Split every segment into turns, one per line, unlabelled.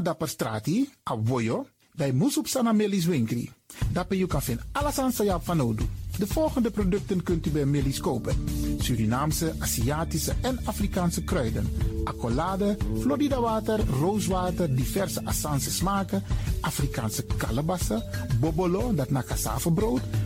Dapper strati, a voyo, bij Moesop Sana Melis Winkri. Dapper you kan vinden alles aan Sayap van Odu. De volgende producten kunt u bij Melis kopen. Surinaamse, Aziatische en Afrikaanse kruiden. Accolade, Florida water, rooswater, diverse Assange smaken. Afrikaanse kalebassen, bobolo, dat na cassavebrood,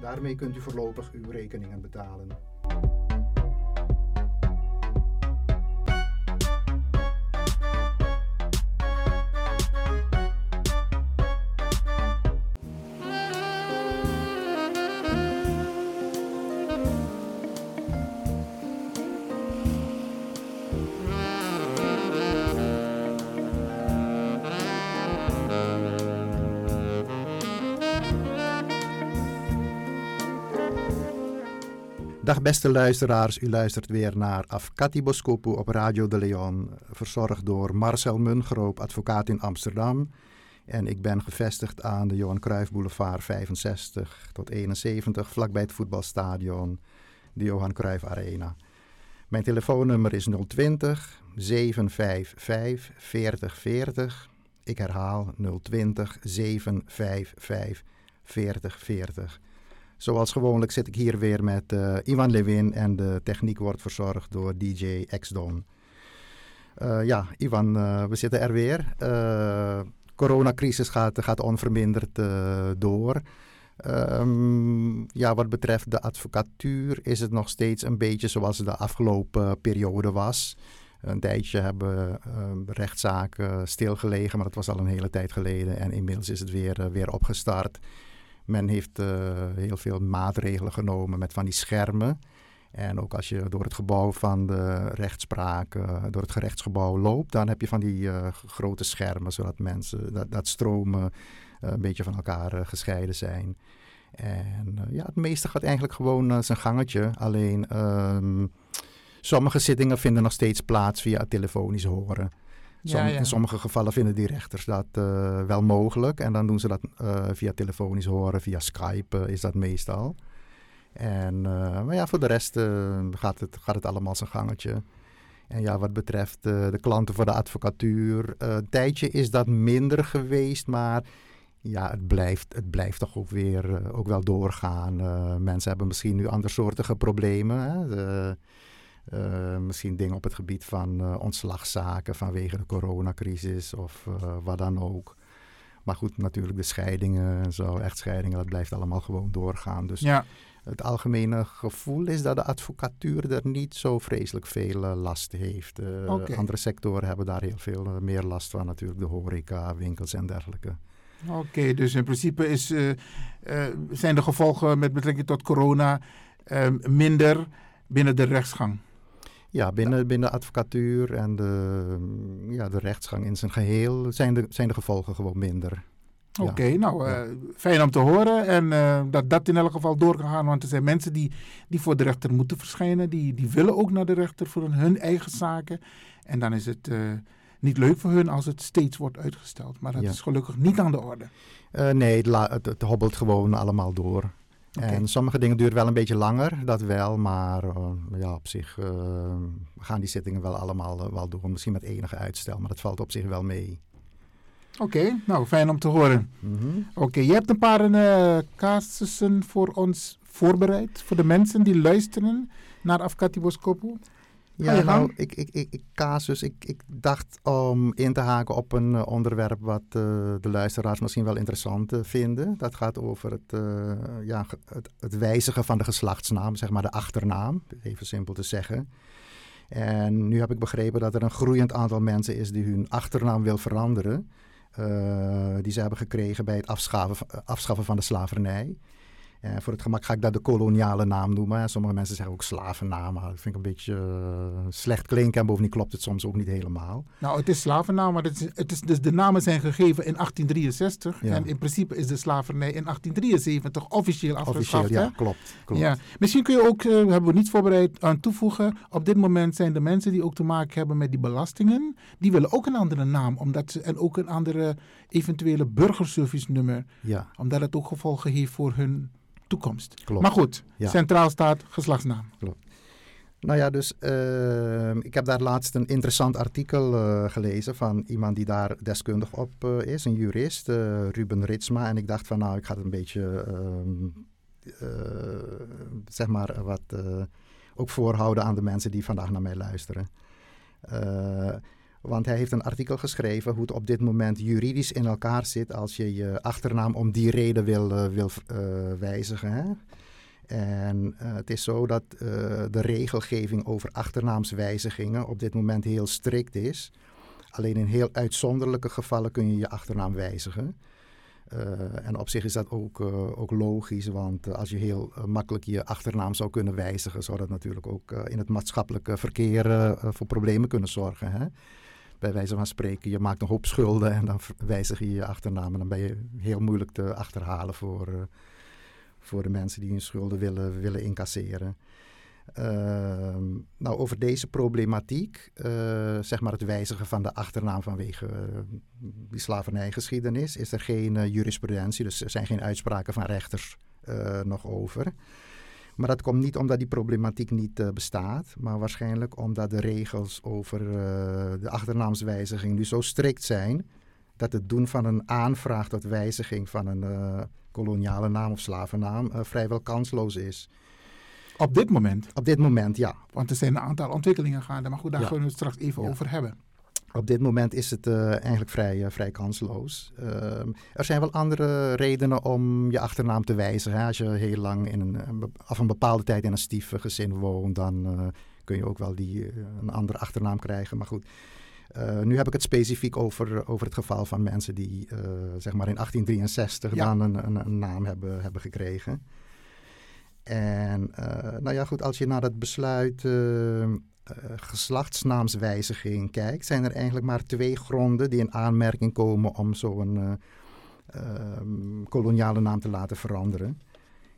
Daarmee kunt u voorlopig uw rekeningen betalen. Beste luisteraars, u luistert weer naar Afkati Boskopu op Radio de Leon, verzorgd door Marcel Mungroop, advocaat in Amsterdam. En ik ben gevestigd aan de Johan Cruijff Boulevard 65 tot 71, vlakbij het voetbalstadion, de Johan Cruijff Arena. Mijn telefoonnummer is 020 755 4040. Ik herhaal 020 755 4040. Zoals gewoonlijk zit ik hier weer met uh, Ivan Lewin en de techniek wordt verzorgd door DJ X-Don. Uh, ja, Ivan, uh, we zitten er weer. coronacrisis gaat, gaat onverminderd door. Um, ja, wat betreft de advocatuur is het nog steeds een beetje zoals de afgelopen periode was. Een tijdje hebben rechtszaken stilgelegen, maar dat was al een hele tijd geleden. En inmiddels is het weer, weer opgestart. Men heeft uh, heel veel maatregelen genomen met van die schermen. En ook als je door het gebouw van de rechtspraak, uh, door het gerechtsgebouw loopt, dan heb je van die uh, grote schermen, zodat mensen, dat, dat stromen een beetje van elkaar gescheiden zijn. En ja, het meeste gaat eigenlijk gewoon zijn gangetje. Alleen um, sommige zittingen vinden nog steeds plaats via telefonisch horen. Som, ja, ja. In sommige gevallen vinden die rechters dat uh, wel mogelijk. En dan doen ze dat uh, via telefonisch horen, via Skype uh, is dat meestal. En, maar ja, voor de rest gaat, het, gaat het allemaal zijn gangetje. En ja, wat betreft de klanten voor de advocatuur, een tijdje is dat minder geweest, maar ja, het blijft, het blijft toch ook weer ook wel doorgaan. mensen hebben misschien nu andersoortige problemen. Hè? De, uh, misschien dingen op het gebied van uh, ontslagzaken vanwege de coronacrisis of uh, wat dan ook. Maar goed, natuurlijk de scheidingen en zo, echtscheidingen, dat blijft allemaal gewoon doorgaan. Dus
Ja.
het algemene gevoel is dat de advocatuur er niet zo vreselijk veel eh, last heeft. Eh. Andere sectoren hebben daar heel veel eh, meer last van, natuurlijk de horeca, winkels en dergelijke.
Oké, dus in principe is, eh, eh, zijn de gevolgen met betrekking tot corona eh, minder binnen de rechtsgang.
Ja, binnen, binnen de advocatuur en de, mm, ja, de rechtsgang in zijn geheel zijn de, zijn de gevolgen gewoon minder. Ja.
Oké, nou eh, fijn om te horen. En eh, dat dat in elk geval door kan gaan. Want er zijn mensen die, die voor de rechter moeten verschijnen. Die, die willen ook naar de rechter voor hun, hun eigen zaken. En dan is het eh, niet leuk voor hun als het steeds wordt uitgesteld. Maar dat
Ja.
is gelukkig niet aan de orde.
Nee, het, la- het, het hobbelt gewoon allemaal door. En sommige dingen duren wel een beetje langer, dat wel. Maar eh, ja, op zich eh, gaan die zittingen wel allemaal eh, wel door. Misschien met enige uitstel, maar dat valt op zich wel mee.
Oké, nou fijn om te horen.
Mhm.
Oké, je hebt een paar eh, casussen voor ons voorbereid. Voor de mensen die luisteren naar Afkati Boskopu. Ga
Ja, nou, ik, ik, ik, ik, casus, ik, ik dacht om in te haken op een eh, onderwerp wat eh, de luisteraars misschien wel interessant eh, vinden. Dat gaat over het, ja, het, het wijzigen van de geslachtsnaam, zeg maar de achternaam, even simpel te zeggen. En nu heb ik begrepen dat er een groeiend aantal mensen is die hun achternaam wil veranderen. die ze hebben gekregen bij het afschaffen, afschaffen van de slavernij. En voor het gemak ga ik dat de koloniale naam noemen. Sommige mensen zeggen ook slavennaam. Maar dat vind ik een beetje eh, slecht klinken. En bovendien klopt het soms ook niet helemaal.
Nou, het is slavennaam, maar het is, het is, dus de namen zijn gegeven in 1863.
Ja.
En in principe is de slavernij in 1873 officieel afgeschaft.
Officieel, ja,
hè?
klopt. klopt.
Ja. Misschien kun je ook, eh, hebben we niet voorbereid, aan toevoegen. Op dit moment zijn de mensen die ook te maken hebben met die belastingen. Die willen ook een andere naam. Omdat ze, en ook een andere eventuele burgerservice nummer.
Ja.
Omdat het ook gevolgen heeft voor hun toekomst.
Klopt.
Maar goed,
Ja.
centraal staat geslachtsnaam.
Klopt. Nou ja, dus eh, ik heb daar laatst een interessant artikel eh, gelezen van iemand die daar deskundig op eh, is, een jurist, eh, Ruben Ritsma. En ik dacht van nou, ik ga het een beetje, ehm, eh, zeg maar, wat eh, ook voorhouden aan de mensen die vandaag naar mij luisteren. Want hij heeft een artikel geschreven hoe het op dit moment juridisch in elkaar zit als je je achternaam om die reden wil, eh, wil eh, wijzigen. Hè? En eh, het is zo dat de regelgeving over achternaamswijzigingen op dit moment heel strikt is. Alleen in heel uitzonderlijke gevallen kun je je achternaam wijzigen. En op zich is dat ook, ook logisch, want als je heel makkelijk je achternaam zou kunnen wijzigen, zou dat natuurlijk ook in het maatschappelijke verkeer voor problemen kunnen zorgen. Hè? Bij wijze van spreken, je maakt een hoop schulden en dan wijzig je je achternaam en dan ben je heel moeilijk te achterhalen voor, eh, voor de mensen die hun schulden willen, willen incasseren. Ehm, nou, over deze problematiek, eh, zeg maar het wijzigen van de achternaam vanwege eh, die slavernijgeschiedenis, is er geen jurisprudentie, dus er zijn geen uitspraken van rechters nog over. Maar dat komt niet omdat die problematiek niet eh, bestaat, maar waarschijnlijk omdat de regels over eh, de achternaamswijziging nu zo strikt zijn dat het doen van een aanvraag tot wijziging van een eh, koloniale naam of slavennaam vrijwel kansloos is.
Op dit moment?
Op dit moment, ja.
Want er zijn een aantal ontwikkelingen gaande. Maar goed, daar
Ja.
gaan we het straks even
Ja.
over hebben.
Op dit moment is het eh, eigenlijk vrij, eh, vrij kansloos. Ehm, er zijn wel andere redenen om je achternaam te wijzigen. hè. Als je heel lang in een, be- of een bepaalde tijd in een stiefgezin woont, dan eh, kun je ook wel die, eh, een andere achternaam krijgen. Maar goed, eh, nu heb ik het specifiek over, over het geval van mensen die eh, zeg maar in 1863
Ja.
dan een, een, een naam hebben, hebben gekregen. En eh, nou ja, goed, als je naar het besluit eh, eh, geslachtsnaamswijziging kijkt, zijn er eigenlijk maar twee gronden die in aanmerking komen om zo'n eh, ehm, koloniale naam te laten veranderen.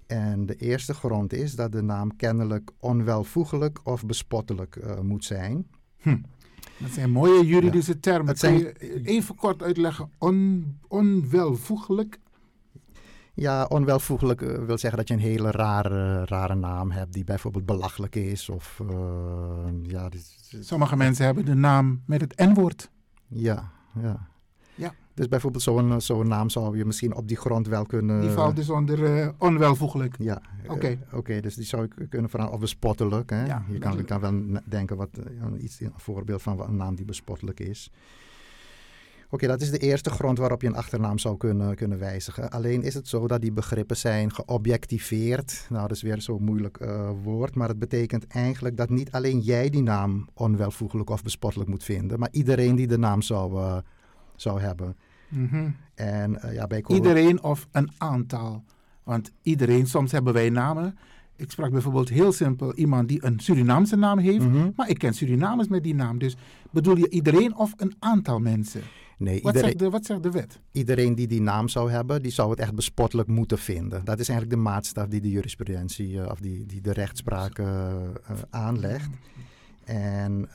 En de eerste grond is dat de naam kennelijk onwelvoegelijk of bespottelijk eh, moet zijn.
Hm. Dat zijn mooie juridische termen.
Het
Kun
zijn-
je even kort uitleggen? On, onwelvoegelijk?
Ja, onwelvoegelijk eh, wil zeggen dat je een hele rare, rare naam hebt die bijvoorbeeld belachelijk is. Of, eh, ja, dit-
Sommige mensen hebben de naam met het N-woord.
Ja, ja.
Ja.
Dus bijvoorbeeld zo'n zo'n naam zou je misschien op die grond wel kunnen...
Die valt dus onder eh, onwelvoegelijk.
Ja,
Oké.
eh, oké, dus die zou ik kunnen veranderen. Of bespottelijk. Hè?
Ja,
je kan, kan wel denken wat eh, een iets, een voorbeeld van een naam die bespottelijk is. Oké, dat is de eerste grond waarop je een achternaam zou kunnen, kunnen wijzigen. Alleen is het zo dat die begrippen zijn geobjectiveerd. Nou, dat is weer zo'n moeilijk uh, woord. Maar het betekent eigenlijk dat niet alleen jij die naam onwelvoegelijk of bespottelijk moet vinden. Maar iedereen die de naam zou, uh, zou hebben.
Mm -hmm.
en, uh, ja, bij
iedereen of een aantal. Want iedereen, soms hebben wij namen. Ik sprak bijvoorbeeld heel simpel iemand die een Surinaamse naam heeft.
Mhm.
Maar ik ken Surinamers met die naam. Dus bedoel je iedereen of een aantal mensen?
Nee,
wat,
iedereen,
zegt de, wat zegt de wet?
Iedereen die die naam zou hebben, die zou het echt bespottelijk moeten vinden. Dat is eigenlijk de maatstaf die de jurisprudentie uh, of die, die de rechtspraak uh, uh, aanlegt. En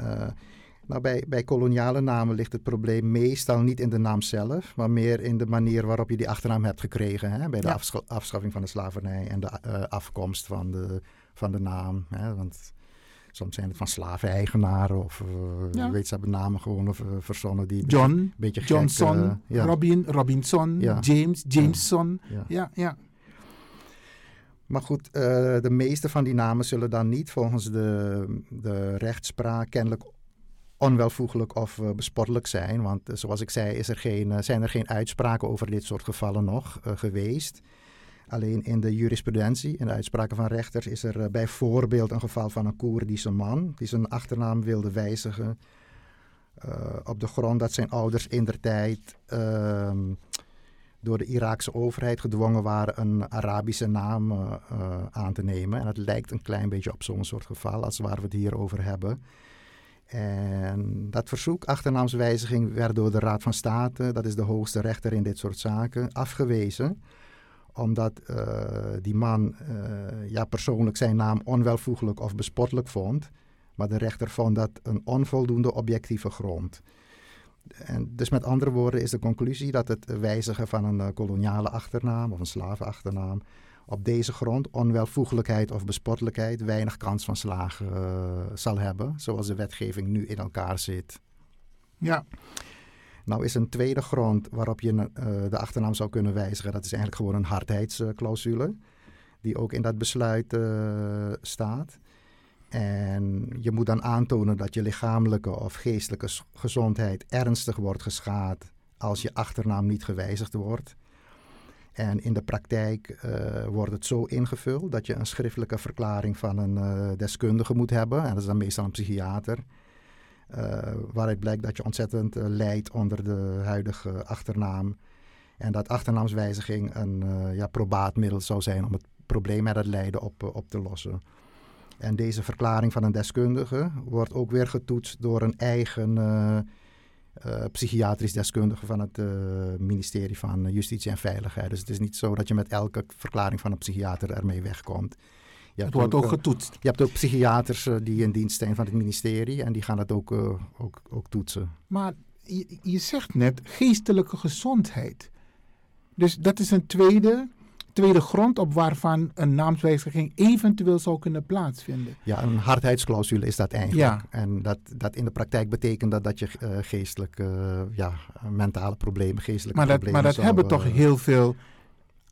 nou, bij, bij koloniale namen ligt het probleem meestal niet in de naam zelf, maar meer in de manier waarop je die achternaam hebt gekregen. Hè? Bij de
Ja.
afscha- afschaffing van de slavernij en de eh, afkomst van de, van de naam. Hè? Want soms zijn het van slaveneigenaren of eh
Ja.
weet ze hebben namen gewoon of, eh, verzonnen die
John,
een beetje gek,
Johnson,
eh, ja.
Robin, Robinson,
Ja.
James, Jameson.
Ja.
Ja, ja.
Maar goed, eh, de meeste van die namen zullen dan niet volgens de, de rechtspraak kennelijk onwelvoegelijk of eh, bespottelijk zijn. Want eh, zoals ik zei, is er geen, eh, zijn er geen uitspraken over dit soort gevallen nog eh, geweest. Alleen in de jurisprudentie, in de uitspraken van rechters, is er eh, bijvoorbeeld een geval van een Koerdische man die zijn achternaam wilde wijzigen. eh, op de grond dat zijn ouders in der tijd ehm, door de Iraakse overheid gedwongen waren een Arabische naam eh, aan te nemen. En het lijkt een klein beetje op zo'n soort geval als waar we het hier over hebben. En dat verzoek, achternaamswijziging, werd door de Raad van State, dat is de hoogste rechter in dit soort zaken, afgewezen. Omdat eh, die man eh, ja, persoonlijk zijn naam onwelvoeglijk of bespottelijk vond. Maar de rechter vond dat een onvoldoende objectieve grond. En dus met andere woorden is de conclusie dat het wijzigen van een eh, koloniale achternaam of een slavenachternaam op deze grond, onwelvoegelijkheid of bespottelijkheid, weinig kans van slagen zal hebben, zoals de wetgeving nu in elkaar zit.
Ja.
Nou is een tweede grond waarop je eh, de achternaam zou kunnen wijzigen, dat is eigenlijk gewoon een hardheidsclausule, die ook in dat besluit eh, staat. En je moet dan aantonen dat je lichamelijke of geestelijke gezondheid ernstig wordt geschaad als je achternaam niet gewijzigd wordt. En in de praktijk eh, wordt het zo ingevuld dat je een schriftelijke verklaring van een deskundige moet hebben. En dat is dan meestal een psychiater. Eh, waaruit blijkt dat je ontzettend eh, lijdt onder de huidige achternaam. En dat achternaamswijziging een eh, ja, probaat middel zou zijn om het probleem met het lijden op, op te lossen. En deze verklaring van een deskundige wordt ook weer getoetst door een eigen psychiatrisch deskundige van het ministerie van Justitie en Veiligheid. Dus het is niet zo dat je met elke verklaring van een psychiater ermee wegkomt. Je
Het wordt ook
eh,
getoetst.
Je hebt ook psychiaters eh, die in dienst zijn van het ministerie en die gaan het ook, eh, ook, ook toetsen.
Maar je, je zegt net geestelijke gezondheid. Dus dat is een tweede, tweede grond op waarvan een naamswijziging eventueel zou kunnen plaatsvinden.
Ja, een hardheidsclausule is dat eigenlijk.
Ja.
En dat, dat in de praktijk betekent dat dat je eh, geestelijk, eh, ja, mentale problemen, geestelijke
Maar dat,
problemen
maar dat
zou,
hebben toch heel veel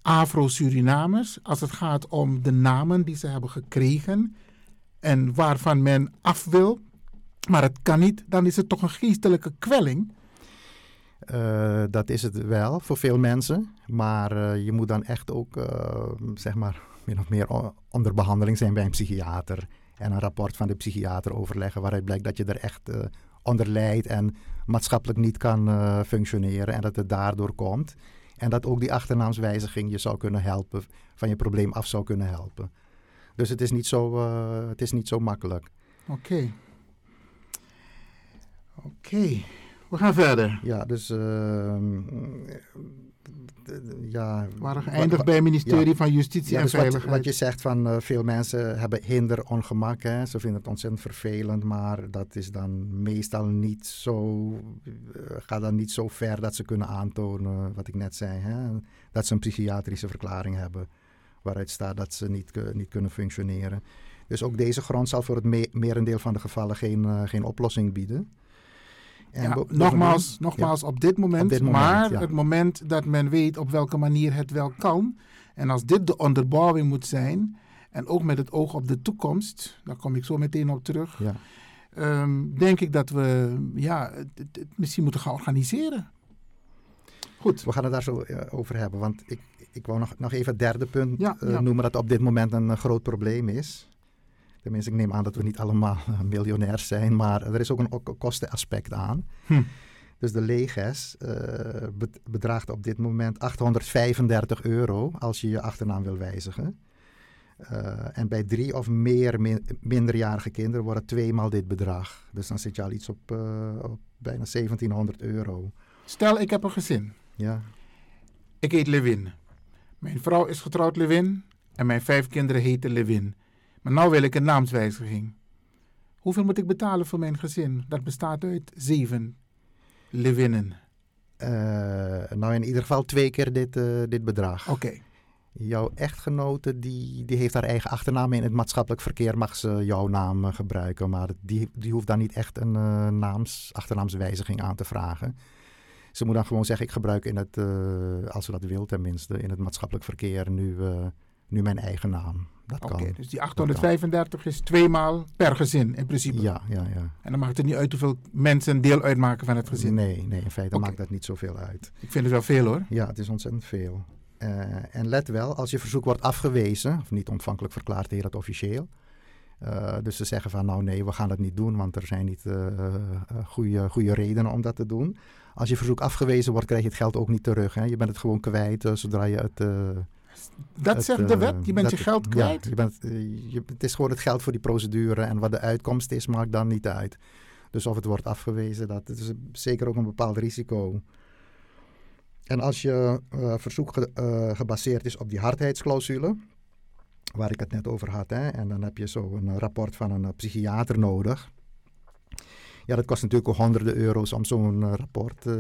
Afro-Surinamers als het gaat om de namen die ze hebben gekregen en waarvan men af wil. Maar het kan niet, dan is het toch een geestelijke kwelling.
Eh, dat is het wel voor veel mensen. Maar eh, je moet dan echt ook, eh, zeg maar, min of meer onder behandeling zijn bij een psychiater. En een rapport van de psychiater overleggen waaruit blijkt dat je er echt onder lijdt en maatschappelijk niet kan functioneren. En dat het daardoor komt. En dat ook die achternaamswijziging je zou kunnen helpen, van je probleem af zou kunnen helpen. Dus het is niet zo, eh, het is niet zo makkelijk.
Oké. Oké, we gaan verder.
Ja, dus d- ja,
waren
wa-
geëindigd bij het ministerie
ja.
van Justitie
Ja,
en
dus
Veiligheid.
wat je zegt van eh, veel mensen hebben hinder, ongemak. Hè? Ze vinden het ontzettend vervelend, maar dat is dan meestal niet zo, eh, gaat dan niet zo ver dat ze kunnen aantonen, wat ik net zei, hè? dat ze een psychiatrische verklaring hebben waaruit staat dat ze niet, ku- niet kunnen functioneren. Dus ook deze grond zal voor het me- merendeel van de gevallen geen, eh, geen oplossing bieden.
Ja, nogmaals, nogmaals
ja.
op dit moment.
Op dit moment,
maar
ja.
het moment dat men weet op welke manier het wel kan. En als dit de onderbouwing moet zijn. En ook met het oog op de toekomst. Daar kom ik zo meteen op terug.
Ja.
ehm, denk ik dat we ja, het, het- het misschien moeten gaan organiseren. Goed.
We gaan het daar zo eh, over hebben. Want ik, ik wou nog, nog even het derde punt eh, noemen dat op dit moment een eh, groot probleem is. Tenminste, ik neem aan dat we niet allemaal eh, miljonairs zijn, maar er is ook een kostenaspect aan.
Hm.
Dus de leges eh, be- bedraagt op dit moment 835 euro als je je achternaam wil wijzigen. Eh, en bij drie of meer min- minderjarige kinderen wordt het tweemaal dit bedrag. Dus dan zit je al iets op, op bijna 1700 euro.
Stel, ik heb een gezin.
Ja.
Ik heet Lewin. Mijn vrouw is getrouwd Lewin en mijn vijf kinderen heten Lewin. Maar nu wil ik een naamswijziging. Hoeveel moet ik betalen voor mijn gezin? Dat bestaat uit zeven Lewinnen.
Eh, nou, in ieder geval twee keer dit, eh, dit bedrag.
Oké.
Jouw echtgenote die, die heeft haar eigen achternaam. In het maatschappelijk verkeer mag ze jouw naam eh, gebruiken. Maar die, die hoeft dan niet echt een naams, achternaamswijziging aan te vragen. Ze moet dan gewoon zeggen, ik gebruik in het, als ze dat wil tenminste, in het maatschappelijk verkeer nu, nu mijn eigen naam. Dat kan.
dus die 835 is tweemaal per gezin in principe.
Ja, ja, ja.
En dan maakt het niet uit hoeveel mensen deel uitmaken van het gezin.
Nee, nee, in feite maakt dat niet zoveel uit.
Ik vind het wel veel hoor.
Ja, het is ontzettend veel. Eh, en let wel, als je verzoek wordt afgewezen, of niet ontvankelijk verklaard, heet dat officieel. Eh, dus ze zeggen van nou nee, we gaan dat niet doen, want er zijn niet eh goede, goede redenen om dat te doen. Als je verzoek afgewezen wordt, krijg je het geld ook niet terug. Hè? Je bent het gewoon kwijt zodra je het... eh,
Dat
het,
zegt de
eh,
wet, je bent
dat-
je geld kwijt.
Ja, je bent, eh, je, het is gewoon het geld voor die procedure en wat de uitkomst is, maakt dan niet uit. Dus of het wordt afgewezen, dat is zeker ook een bepaald risico. En als je eh, verzoek ge- eh, gebaseerd is op die hardheidsclausule, waar ik het net over had, hè, en dan heb je zo een eh, rapport van een eh, psychiater nodig. Ja, dat kost natuurlijk ook honderden euro's om zo'n eh, rapport. eh,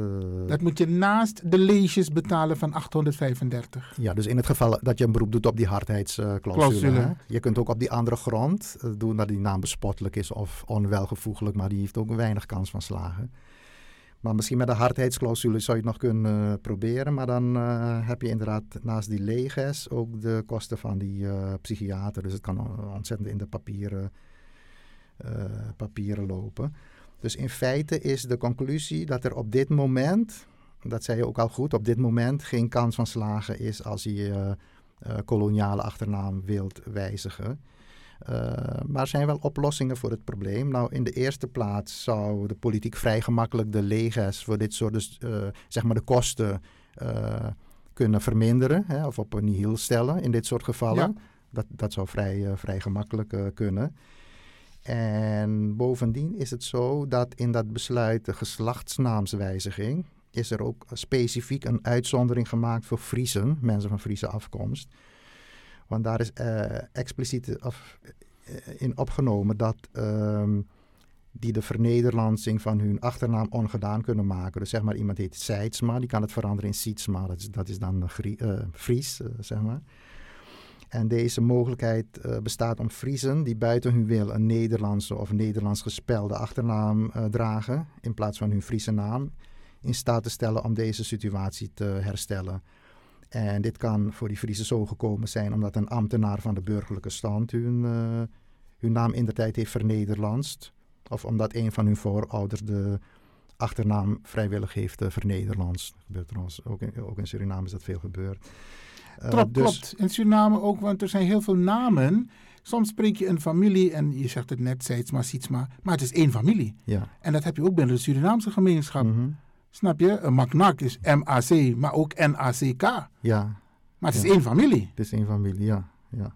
Dat moet je naast de leesjes betalen van 835.
ja, dus in het geval dat je een beroep doet op die hardheidsclausule.
Clausule.
hè. Je kunt ook op die andere grond eh, doen dat die naam bespottelijk is of onwelgevoeglijk, maar die heeft ook weinig kans van slagen. Maar misschien met de hardheidsclausule zou je het nog kunnen eh, proberen, maar dan eh, heb je inderdaad naast die leges ook de kosten van die eh, psychiater. Dus het kan eh, ontzettend in de papieren, eh, papieren lopen. Dus in feite is de conclusie dat er op dit moment, dat zei je ook al goed, op dit moment geen kans van slagen is als je je eh, koloniale achternaam wilt wijzigen. Eh, maar er zijn wel oplossingen voor het probleem. Nou, in de eerste plaats zou de politiek vrij gemakkelijk de leges voor dit soort, dus, eh, zeg maar de kosten kunnen verminderen hè, of op een nihil stellen in dit soort gevallen.
Ja.
Dat, dat zou vrij, vrij gemakkelijk kunnen. En bovendien is het zo dat in dat besluit de geslachtsnaamswijziging is er ook specifiek een uitzondering gemaakt voor Friesen, mensen van Friese afkomst. Want daar is eh, expliciet af, eh, in opgenomen dat ehm, die de vernederlandsing van hun achternaam ongedaan kunnen maken. Dus zeg maar iemand heet Seidsma, die kan het veranderen in Sietsma. Dat is, dan Grie- eh, Fries, eh, zeg maar. En deze mogelijkheid eh, bestaat om Friesen die buiten hun wil een Nederlandse of Nederlands gespelde achternaam eh, dragen, in plaats van hun Friese naam, in staat te stellen om deze situatie te herstellen. En dit kan voor die Friesen zo gekomen zijn omdat een ambtenaar van de burgerlijke stand hun, eh, hun naam in de tijd heeft vernederlandst. Of omdat een van hun voorouders de achternaam vrijwillig heeft vernederlandst. Dat gebeurt trouwens ook in, ook in Suriname is dat veel gebeurd.
Uh, klopt, dus... klopt. In Suriname ook, want er zijn heel veel namen. Soms spreek je een familie en je zegt het net, Seidsma, Sietsma, maar het is één familie.
Ja.
En dat heb je ook binnen de Surinaamse gemeenschap.
Mm -hmm.
Snap je? Een Maknak is M-A-C, maar ook N-A-C-K.
Ja.
Maar het
ja.
is één familie.
Het is één familie, ja. ja.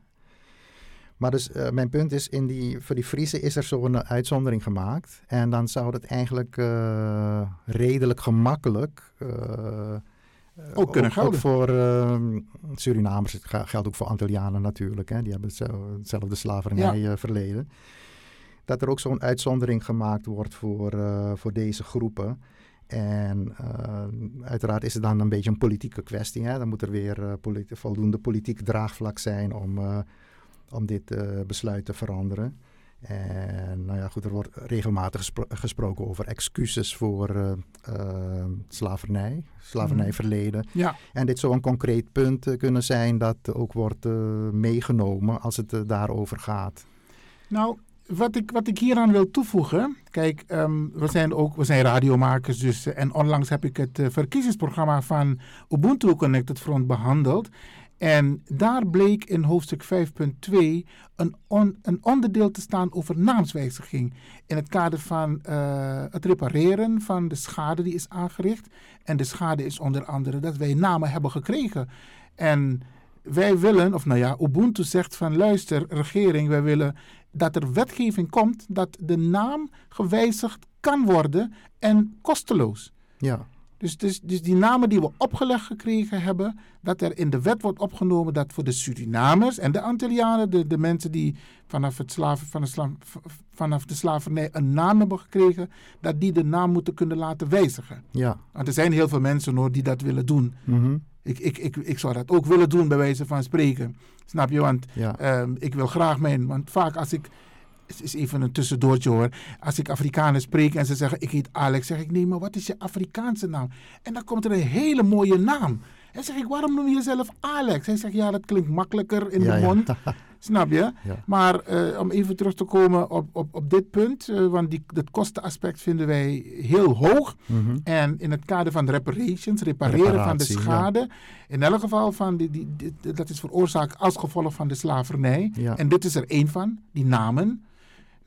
Maar dus uh, mijn punt is, in die, voor die Friese is er zo'n uitzondering gemaakt. En dan zou het eigenlijk uh, redelijk gemakkelijk...
ook kunnen.
Ook voor Surinamers, het geldt ook voor Antillianen natuurlijk. Hè. Die hebben hetzelfde slavernijverleden. Ja. Dat er ook zo'n uitzondering gemaakt wordt voor, voor deze groepen. En uh, uiteraard is het dan een beetje een politieke kwestie. Hè? Dan moet er weer politi voldoende politiek draagvlak zijn om, om dit besluit te veranderen. En nou ja, goed, er wordt regelmatig gespro gesproken over excuses voor slavernij, slavernijverleden.
Ja.
En dit zou een concreet punt kunnen zijn dat ook wordt meegenomen als het daarover gaat.
Nou, wat ik, wat ik hieraan wil toevoegen. Kijk, ehm, we zijn ook we zijn radiomakers. Dus, eh, en onlangs heb ik het eh, verkiezingsprogramma van Ubuntu Connected Front behandeld. En daar bleek in hoofdstuk 5.2 een, een onderdeel te staan over naamswijziging. In het kader van eh, het repareren van de schade die is aangericht. En de schade is onder andere dat wij namen hebben gekregen. En wij willen, of nou ja, Ubuntu zegt van luister, regering, wij willen dat er wetgeving komt dat de naam gewijzigd kan worden en kosteloos.
Ja.
Dus, dus, dus die namen die we opgelegd gekregen hebben, dat er in de wet wordt opgenomen dat voor de Surinamers en de Antillianen, de, de mensen die vanaf, het slaven, van sla, vanaf de slavernij een naam hebben gekregen, dat die de naam moeten kunnen laten wijzigen.
Ja.
Want er zijn heel veel mensen hoor, die dat willen doen.
Mm
ik, ik, ik, ik zou dat ook willen doen, bij wijze van spreken. Snap je? Want
Ja.
ehm, ik wil graag mijn. Want vaak als ik. Het is even een tussendoortje hoor. Als ik Afrikanen spreek en ze zeggen: Ik heet Alex, zeg ik: Nee, maar wat is je Afrikaanse naam? En dan komt er een hele mooie naam. En zeg ik: Waarom noem je jezelf Alex? Hij zegt: Ja, dat klinkt makkelijker in
Ja,
de
ja.
mond. Snap je?
Ja.
Maar eh, om even terug te komen op, op, op dit punt, eh, want die, dat kostenaspect vinden wij heel hoog.
Mhm.
En in het kader van reparations, repareren van de
ja.
schade, in elk geval van die, die, die- dat is veroorzaakt als gevolg van de slavernij.
Ja.
En dit is er één van, die namen.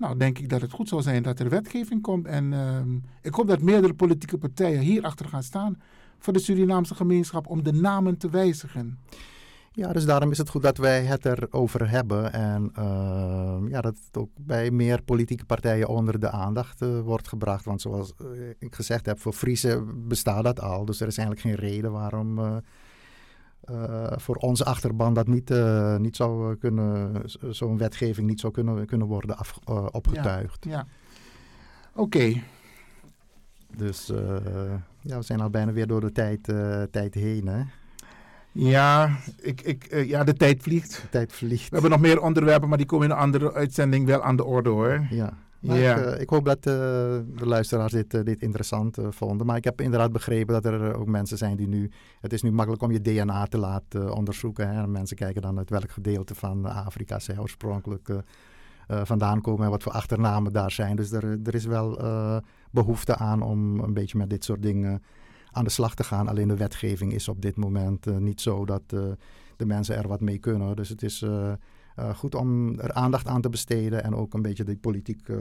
Nou, denk ik dat het goed zou zijn dat er wetgeving komt. En ehm, ik hoop dat meerdere politieke partijen hierachter gaan staan voor de Surinaamse gemeenschap om de namen te wijzigen.
Ja, dus daarom is het goed dat wij het erover hebben. En ehm, ja, dat het ook bij meer politieke partijen onder de aandacht eh, wordt gebracht. Want zoals eh, ik gezegd heb, voor Friese bestaat dat al. Dus er is eigenlijk geen reden waarom eh, voor onze achterban dat niet, eh, niet zou eh, kunnen, zo'n wetgeving niet zou kunnen, kunnen worden af, eh, opgetuigd.
Ja, ja. Oké,
Dus eh, ja, we zijn al bijna weer door de tijd, eh, tijd heen. Hè?
ja, ik, ik, eh, ja, de tijd vliegt.
De tijd vliegt.
We hebben nog meer onderwerpen, maar die komen in een andere uitzending wel aan de orde hoor.
Ja. Maar
Ja.
ik, eh, ik hoop dat eh, de luisteraars dit, eh, dit interessant vonden. Maar ik heb inderdaad begrepen dat er ook mensen zijn die nu... Het is nu makkelijk om je DNA te laten onderzoeken. Hè? En mensen kijken dan uit welk gedeelte van Afrika zij oorspronkelijk vandaan komen... en wat voor achternamen daar zijn. Dus er, er is wel eh, behoefte aan om een beetje met dit soort dingen aan de slag te gaan. Alleen de wetgeving is op dit moment niet zo dat de mensen er wat mee kunnen. Dus het is... eh, goed om er aandacht aan te besteden en ook een beetje die politiek, eh,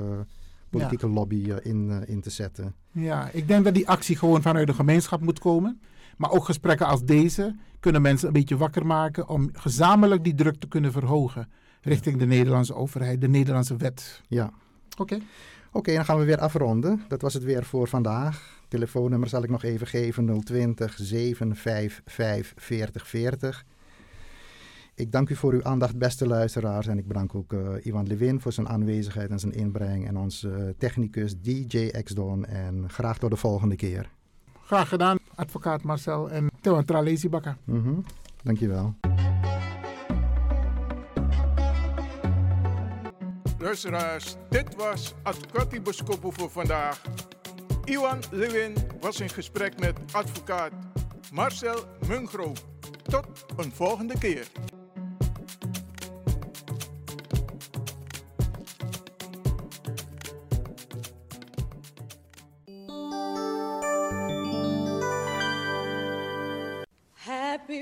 politieke lobby eh, in, in te zetten.
Ja, ik denk dat die actie gewoon vanuit de gemeenschap moet komen. Maar ook gesprekken als deze kunnen mensen een beetje wakker maken om gezamenlijk die druk te kunnen verhogen richting de Nederlandse overheid, de Nederlandse wet.
Ja.
Oké.
Oké, dan gaan we weer afronden. Dat was het weer voor vandaag. Telefoonnummer zal ik nog even geven: 020 755 4040. Ik dank u voor uw aandacht, beste luisteraars. En ik bedank ook eh, Ivan Levin voor zijn aanwezigheid en zijn inbreng. En onze eh, technicus DJ X-Don. En graag tot de volgende keer.
Graag gedaan, advocaat Marcel en Tewan Tralezi Bakka.
Mhm. Dankjewel.
Luisteraars, dit was Advocati Boskopo voor vandaag. Iwan Lewin was in gesprek met advocaat Marcel Mungro. Tot een volgende keer.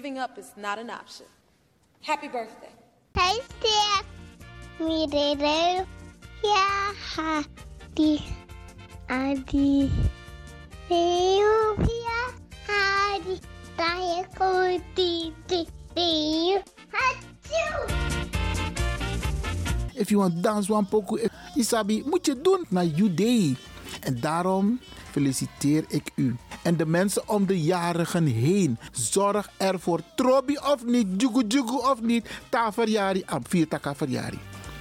Giving up is not an option. Happy birthday.
Hey, Steph. Me, Dede. Yeah, happy. Adi. Deo, yeah, Adi. Daya, ko, di, di, di. Achoo!
If you want dance one poco, Isabi, moet je doen naar you day. En daarom feliciteer ik u. En de mensen om de jarigen heen. Zorg ervoor. Trobi of niet, jugu jugu of niet. Ta verjari, am vier taka.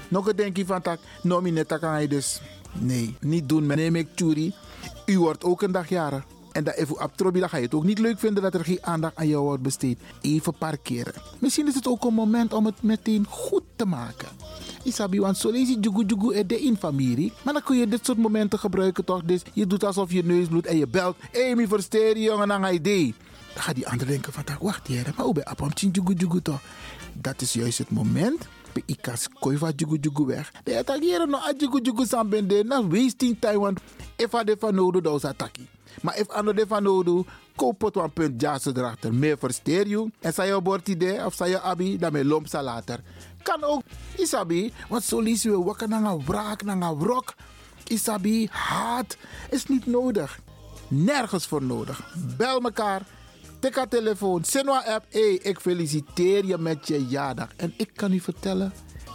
Nog een denkje van tak, no mi net kan je dus. Nee, niet doen. Neem ik Tjuri. U wordt ook een dag jarig. En dat even abtrobi, dan ga je het ook niet leuk vinden dat er geen aandacht aan jou wordt besteed. Even parkeren. Misschien is het ook een moment om het meteen goed te maken. Isabi, want zo lees je jugu jugu de in familie. Maar dan kun je dit soort momenten gebruiken toch? Dus je doet alsof je neus bloedt en je belt. Mi versteer je jongen aan idee. Dan gaat die ander denken van, wacht hier, maar hoe ben je jugu jugu toch? Dat is juist het moment pe ikas koiva jugu jugu weg. De attackeren no a jugu jugu sambende na wasting time want if a de van nodu da ataki. Maar if ano de van nodu koop het een punt jassen erachter. Meer versteer je. En zij je bord idee of zij je abi, dan lomp later. Kan ook, isabi, want zo lees je wakker naar een wraak, naar een wrok. Isabi, haat is niet nodig. Nergens voor nodig. Bel mekaar. Tik haar telefoon. Sinwa app. Hey, ik feliciteer je met je jaardag. En ik kan u vertellen.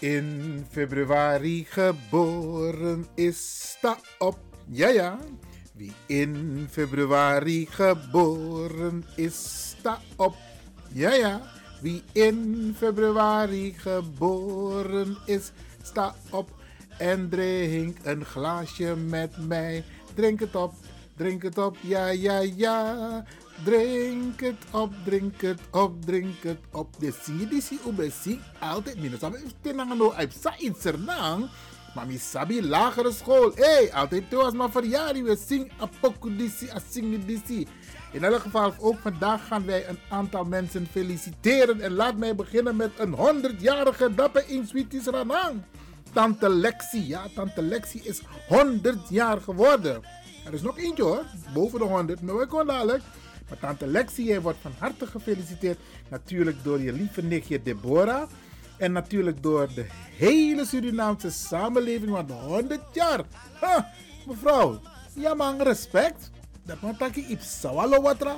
In februari geboren is, sta op. Ja, ja. Wie in februari geboren is, sta op. Ja, ja. Wie in februari geboren is, sta op en drink een glaasje met mij. Drink het op, drink het op, ja, ja, ja. Drink het op, drink het op, drink het op. De zie, die zie, altijd minus. Maar ik tenang no, ik sa iets. Maar sabi lagere school. Hé, hey, altijd toen was mijn verjaardag. We zingen a poku disi, a zingen disi. In elk geval, ook vandaag gaan wij een aantal mensen feliciteren. En laat mij beginnen met een 100-jarige dapper in Sweeties Ranang. Tante Lexi, ja, Tante Lexi is 100 jaar geworden. Er is nog eentje hoor, boven de 100, maar we komen dadelijk. Maar Tante Lexi, jij wordt van harte gefeliciteerd. Natuurlijk door je lieve nichtje Deborah. En natuurlijk door de hele Surinaamse samenleving, want 100 jaar. Mevrouw, ja respect. Dat moet ik iets watra.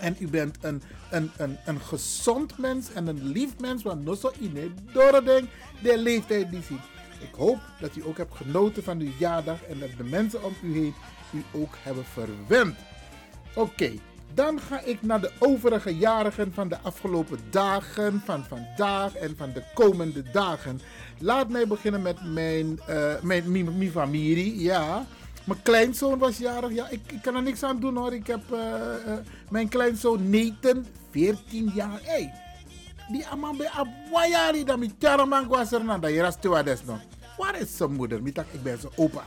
En u bent een, een, een, een gezond mens en een lief mens, want no in door denk de leeftijd die ziet. Ik hoop dat u ook hebt genoten van uw jaardag en dat de mensen om u heen u ook hebben verwend. Oké, dan ga ik naar de overige jarigen van de afgelopen dagen, van vandaag en van de komende dagen. Laat mij beginnen met mijn, uh, mijn, mijn, mijn familie, ja. Mijn kleinzoon was jarig. Ja, ik, ik kan er niks aan doen hoor. Ik heb uh, uh, mijn kleinzoon Nathan, 14 jaar. Hey, die aman bij Abwayari, dan met Tjaraman was. Dat je nog. Waar is zijn moeder? Ik ben zijn opa.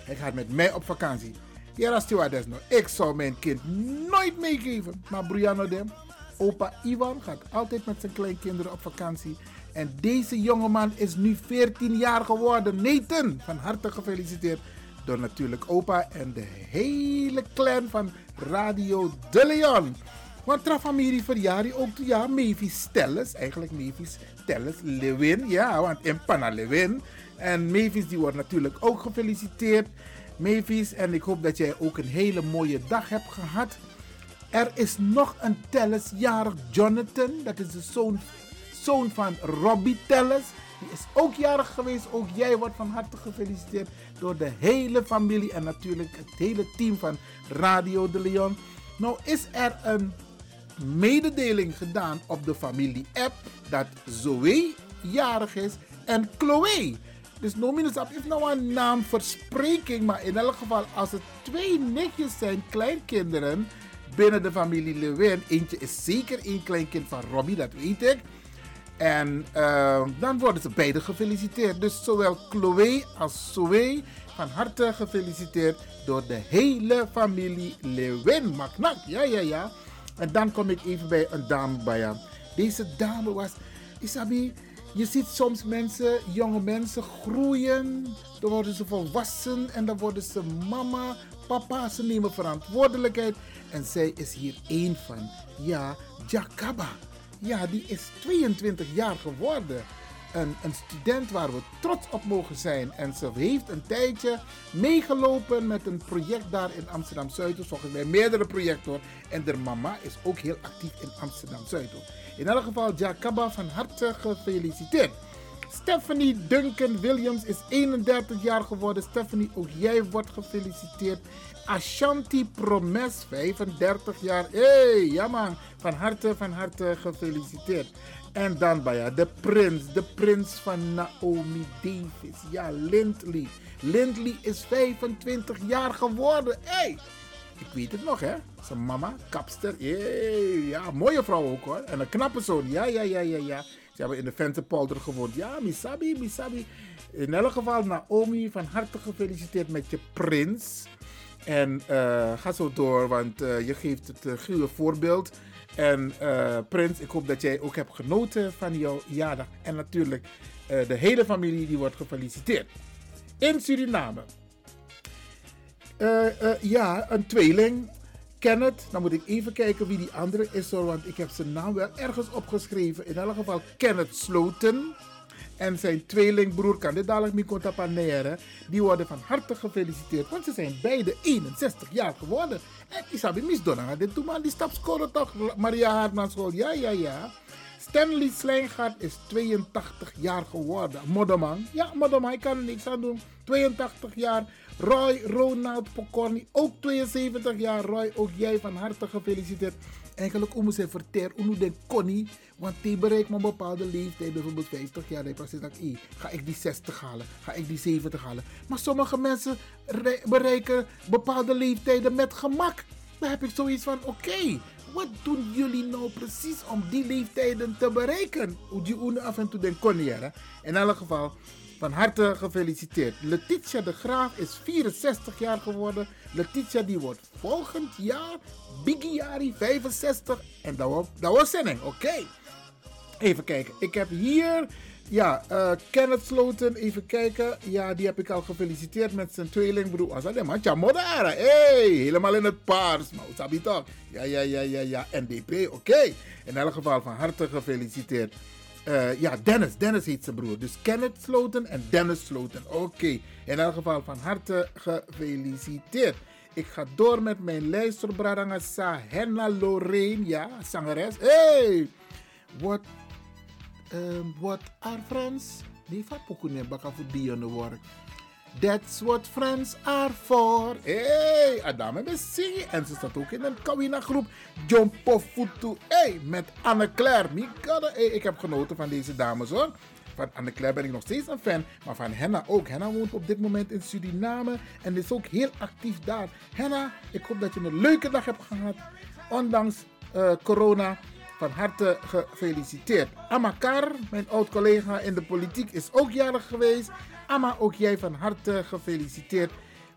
Hij gaat met mij op vakantie. Ja, stewardess nog. Ik zou mijn kind nooit meegeven. Maar Brianna dem, opa Ivan gaat altijd met zijn kleinkinderen op vakantie. En deze jongeman is nu 14 jaar geworden. Nathan, van harte gefeliciteerd. Door natuurlijk opa en de hele clan van Radio De Leon. Want tra familie verjaardag ook ja, Mavis Telles. Eigenlijk Mavis Telles Lewin. Ja, want in Pana Lewin. En Mavis die wordt natuurlijk ook gefeliciteerd. Mavis, en ik hoop dat jij ook een hele mooie dag hebt gehad. Er is nog een Telles jarig, Jonathan. Dat is de zoon, zoon van Robbie Telles. Die is ook jarig geweest. Ook jij wordt van harte gefeliciteerd door de hele familie en natuurlijk het hele team van Radio de Leon. Nou is er een mededeling gedaan op de familie-app dat Zoe jarig is en Chloe. Dus Nominusap is nou een naamverspreking, maar in elk geval als het twee nichtjes zijn, kleinkinderen binnen de familie Lewin. Eentje is zeker één kleinkind van Robbie, dat weet ik. En uh, dan worden ze beide gefeliciteerd. Dus zowel Chloe als Zoe van harte gefeliciteerd door de hele familie Lewin. Maknak, ja, ja, ja. En dan kom ik even bij een dame bij aan. Deze dame was, Isabi, je ziet soms mensen, jonge mensen groeien. Dan worden ze volwassen en dan worden ze mama, papa. Ze nemen verantwoordelijkheid. En zij is hier één van. Ja, Jacaba. Ja, die is 22 jaar geworden. Een, een student waar we trots op mogen zijn. En ze heeft een tijdje meegelopen met een project daar in Amsterdam Zuid. Volgens mij meerdere projecten hoor. En de mama is ook heel actief in Amsterdam Zuid. In elk geval, Jacaba, van harte gefeliciteerd. Stephanie Duncan Williams is 31 jaar geworden. Stephanie, ook jij wordt gefeliciteerd. Ashanti Promes, 35 jaar. Hé, hey, ja man, van harte, van harte gefeliciteerd. En dan bij de prins, de prins van Naomi Davis. Ja, Lindley. Lindley is 25 jaar geworden. Hé, hey, ik weet het nog hè. Zijn mama, kapster. Ja, mooie vrouw ook hoor. En een knappe zoon. Ja, ja, ja, ja, ja. Ze hebben in de Venterpolder gewoond. Ja, Misabi, Misabi. In elk geval, Naomi, van harte gefeliciteerd met je prins. En uh, ga zo door, want uh, je geeft het uh, guur voorbeeld. En Prins, ik hoop dat jij ook hebt genoten van jouw jaardag. En natuurlijk de hele familie die wordt gefeliciteerd. In Suriname. Ja, een tweeling. Kenneth, dan moet ik even kijken wie die andere is want ik heb zijn naam wel ergens opgeschreven. In elk geval Kenneth Sloten en zijn tweelingbroer kan dit dadelijk contapaneren. Die worden van harte gefeliciteerd, want ze zijn beide 61 jaar geworden. En Isabi misdonna, dit doe maar die stapscore toch, Maria Hartman school. Ja, ja, ja. Stanley Slijngaard is 82 jaar geworden. Modderman. Ja, Modderman, ik kan er niks aan doen. 82 jaar. Roy Ronald Pokorni, ook 72 jaar. Roy, ook jij van harte gefeliciteerd. Eigenlijk om ze verter, hoe de Connie, want die bereikt een bepaalde leeftijd, bijvoorbeeld 50 jaar. Dan precies dat ik, ga ik die 60 halen, ga ik die 70 halen. Maar sommige mensen bereiken bepaalde leeftijden met gemak. Dan heb ik zoiets van: oké, wat doen jullie nou precies om die leeftijden te bereiken? Hoe die af en toe den Connie, In elk geval. Van harte gefeliciteerd. Letitia de Graaf is 64 jaar geworden. Letitia die wordt volgend jaar, Bigiari 65. En dat was, dat zinning, oké. Even kijken. Ik heb hier, ja, uh, Kenneth Sloten. Even kijken. Ja, die heb ik al gefeliciteerd met zijn tweelingbroer. Als dat man, Chamodara. Hey, helemaal in het paars. Maar sabi toch? Ja, ja, ja, ja, ja. NDP, oké. In elk geval van harte gefeliciteerd. Uh, ja, Dennis. Dennis heet zijn broer. Dus Kenneth Sloten en Dennis Sloten. Oké. In elk geval van harte gefeliciteerd. Ik ga door met mijn lijst Henna Lorraine. Ja, zangeres. Hey! What, um, what are friends? Die van Pokune baka voor die work. That's what friends are for. Hey, Adame be zingen. En ze staat ook in een Kawina groep. Jumpo Futu. Hey, met Anne-Claire. Hey, ik heb genoten van deze dames hoor. Van Anne-Claire ben ik nog steeds een fan. Maar van Henna ook. Henna woont op dit moment in Suriname. En is ook heel actief daar. Henna, ik hoop dat je een leuke dag hebt gehad. Ondanks uh, corona. Van harte gefeliciteerd. Amakar, mijn oud-collega in de politiek, is ook jarig geweest. Amma, ook jij van harte gefeliciteerd.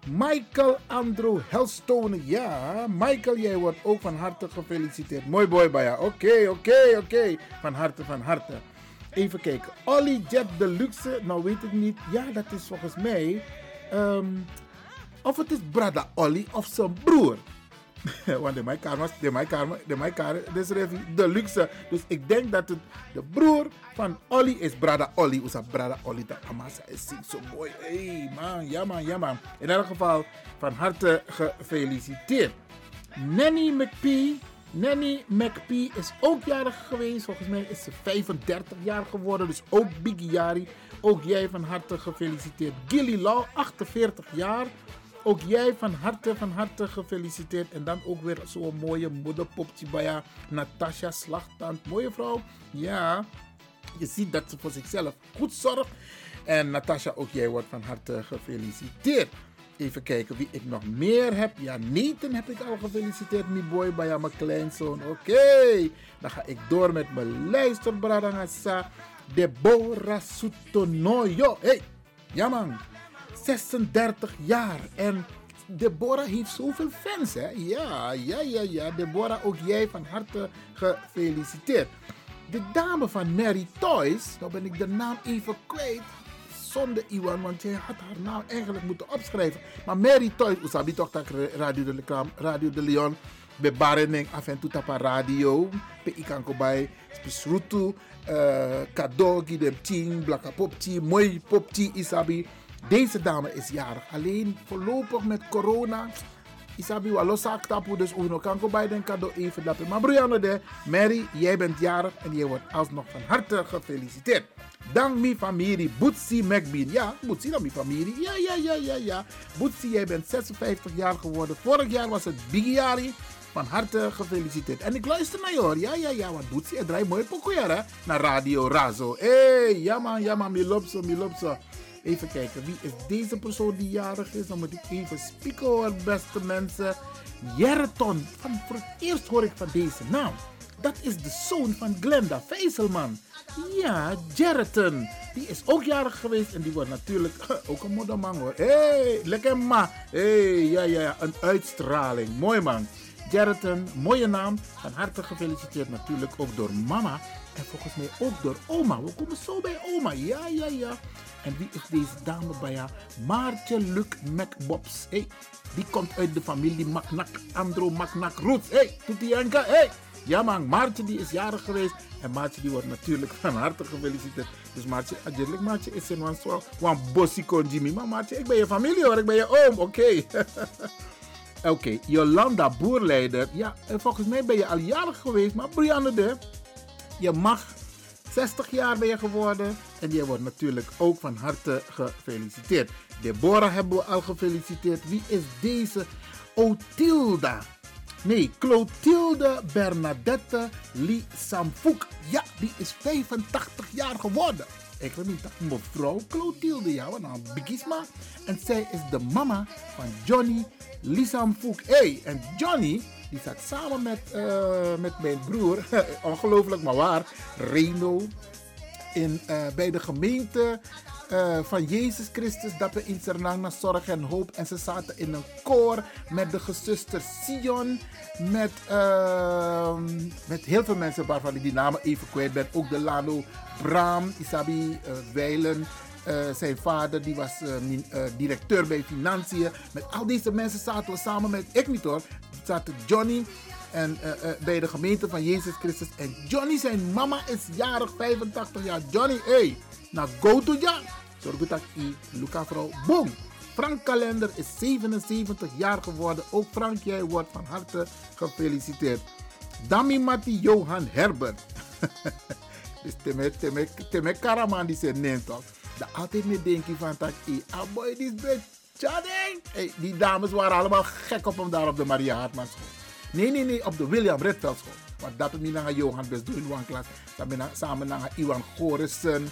Michael Andrew Helstone. Ja, Michael, jij wordt ook van harte gefeliciteerd. Mooi boy, Baya. Oké, oké, oké. Van harte, van harte. Even kijken. Olly Jet Deluxe. Nou weet ik niet. Ja, dat is volgens mij... Um, of het is Brada Olly of zijn broer. Want de mijn kamer, de kamer, de kamer, is de luxe. Dus ik denk dat het de broer van Olly is Brada Olly. Usa Brada Olly, dat Amasa is zo mooi. Hey man, ja man, ja man. In elk geval van harte gefeliciteerd. Nanny McPee. Nanny McPhee is ook jarig geweest. Volgens mij is ze 35 jaar geworden. Dus ook Biggie Jari. Ook jij van harte gefeliciteerd. Gilly Law, 48 jaar. Ook jij van harte, van harte gefeliciteerd. En dan ook weer zo'n mooie moederpopje bij jou. Natasha Slagtand. Mooie vrouw. Ja, je ziet dat ze voor zichzelf goed zorgt. En Natasha, ook jij wordt van harte gefeliciteerd. Even kijken wie ik nog meer heb. Ja, Nathan heb ik al gefeliciteerd. Mi boy, bij mijn kleinzoon. Oké, dan ga ik door met mijn luisterbradangasa. Deborah Sutonoyo. Hey, ja man. 36 jaar. En Deborah heeft zoveel fans, hè? Ja, ja, ja, ja. Deborah, ook jij van harte gefeliciteerd. De dame van Mary Toys, nou ben ik de naam even kwijt. Zonde Iwan, want jij had haar naam eigenlijk moeten opschrijven. Maar Mary Toys, usabi toch dat Radio de, Radio de Leon, Barening af en toe tapa radio. Pe ikanko bij Spisrutu, cadeau, gidem ting, blaka popti, mooi popti, isabi. Deze dame is jarig. Alleen voorlopig met corona. Isabi losak tapu, dus kan bij den cadeau even lappen. Maar Brianna de, Mary, jij bent jarig en je wordt alsnog van harte gefeliciteerd. Dan mi familie, Boetsi McBean. Ja, Boetsi dan mi familie. Ja, ja, ja, ja, ja. Boetsi, jij bent 56 jaar geworden. Vorig jaar was het Bigiari. Van harte gefeliciteerd. En ik luister naar je hoor. Ja, ja, ja. Want Boetsi, het draait mooi pokoe. Naar Radio Razo. Hé, hey, ja man, ja. Mi lopso, mi lopso. Even kijken, wie is deze persoon die jarig is? Dan moet ik even spieken hoor, beste mensen. Jerton, van, voor het eerst hoor ik van deze naam. Dat is de zoon van Glenda Vijzelman. Ja, Jerton. Die is ook jarig geweest en die wordt natuurlijk ook een modderman hoor. Hé, hey, lekker ma. Hé, hey, ja, ja, ja, een uitstraling. Mooi man. Jerton, mooie naam. Van harte gefeliciteerd natuurlijk ook door mama. En volgens mij ook door oma. We komen zo bij oma. Ja, ja, ja. En wie is deze dame bij haar? Maartje Luc McBobs. Hey, die komt uit de familie Maknak, Andro Maknak Roots. Hey, Toetienka. Hey. Ja man, Maartje die is jarig geweest. En Maartje die wordt natuurlijk van harte gefeliciteerd. Dus Maartje, natuurlijk Maartje is in een soort van bossiko Jimmy. Maar Maartje, ik ben je familie hoor, ik ben je oom. Oké. Oké, Jolanda Boerleider. Ja, volgens mij ben je al jarig geweest. Maar Brianne de, je mag 60 jaar ben je geworden. En je wordt natuurlijk ook van harte gefeliciteerd. Deborah hebben we al gefeliciteerd. Wie is deze? Otilda. Nee, Clotilde Bernadette Lee Samfouk. Ja, die is 85 jaar geworden. Ik weet niet, mevrouw Clotilde, ja, wat nou, Bigisma. En zij is de mama van Johnny Lee Samfouk. Hey, en Johnny, die zat samen met, uh, met mijn broer, ongelooflijk maar waar, Reno, in, uh, bij de gemeente uh, van Jezus Christus dat we in Sernang zorg en hoop. En ze zaten in een koor met de gezuster Sion. Met, uh, met heel veel mensen waarvan ik die namen even kwijt ben. Ook de Lano Bram, Isabi uh, Weilen. zijn vader die was directeur bij Financiën. Met al deze mensen zaten we samen met, ik niet hoor, zaten Johnny en, bij de gemeente van Jezus Christus. En Johnny, zijn mama is jarig, 85 jaar. Johnny, hey, na go to ja. Dat i Luca vrouw. Boom. Frank Kalender is 77 jaar geworden. Ook Frank, jij wordt van harte gefeliciteerd. Dami Mati Johan Herbert. dus teme, teme, teme Karaman die zegt nee toch. Dat altijd mee denken van dat i. Ah boy, die is Hey, die dames waren allemaal gek op hem daar op de Maria Hartman school. Nee, nee, nee, op de William Redveld school. Want dat niet naar Johan best in een klas. Samen naar Iwan Gorissen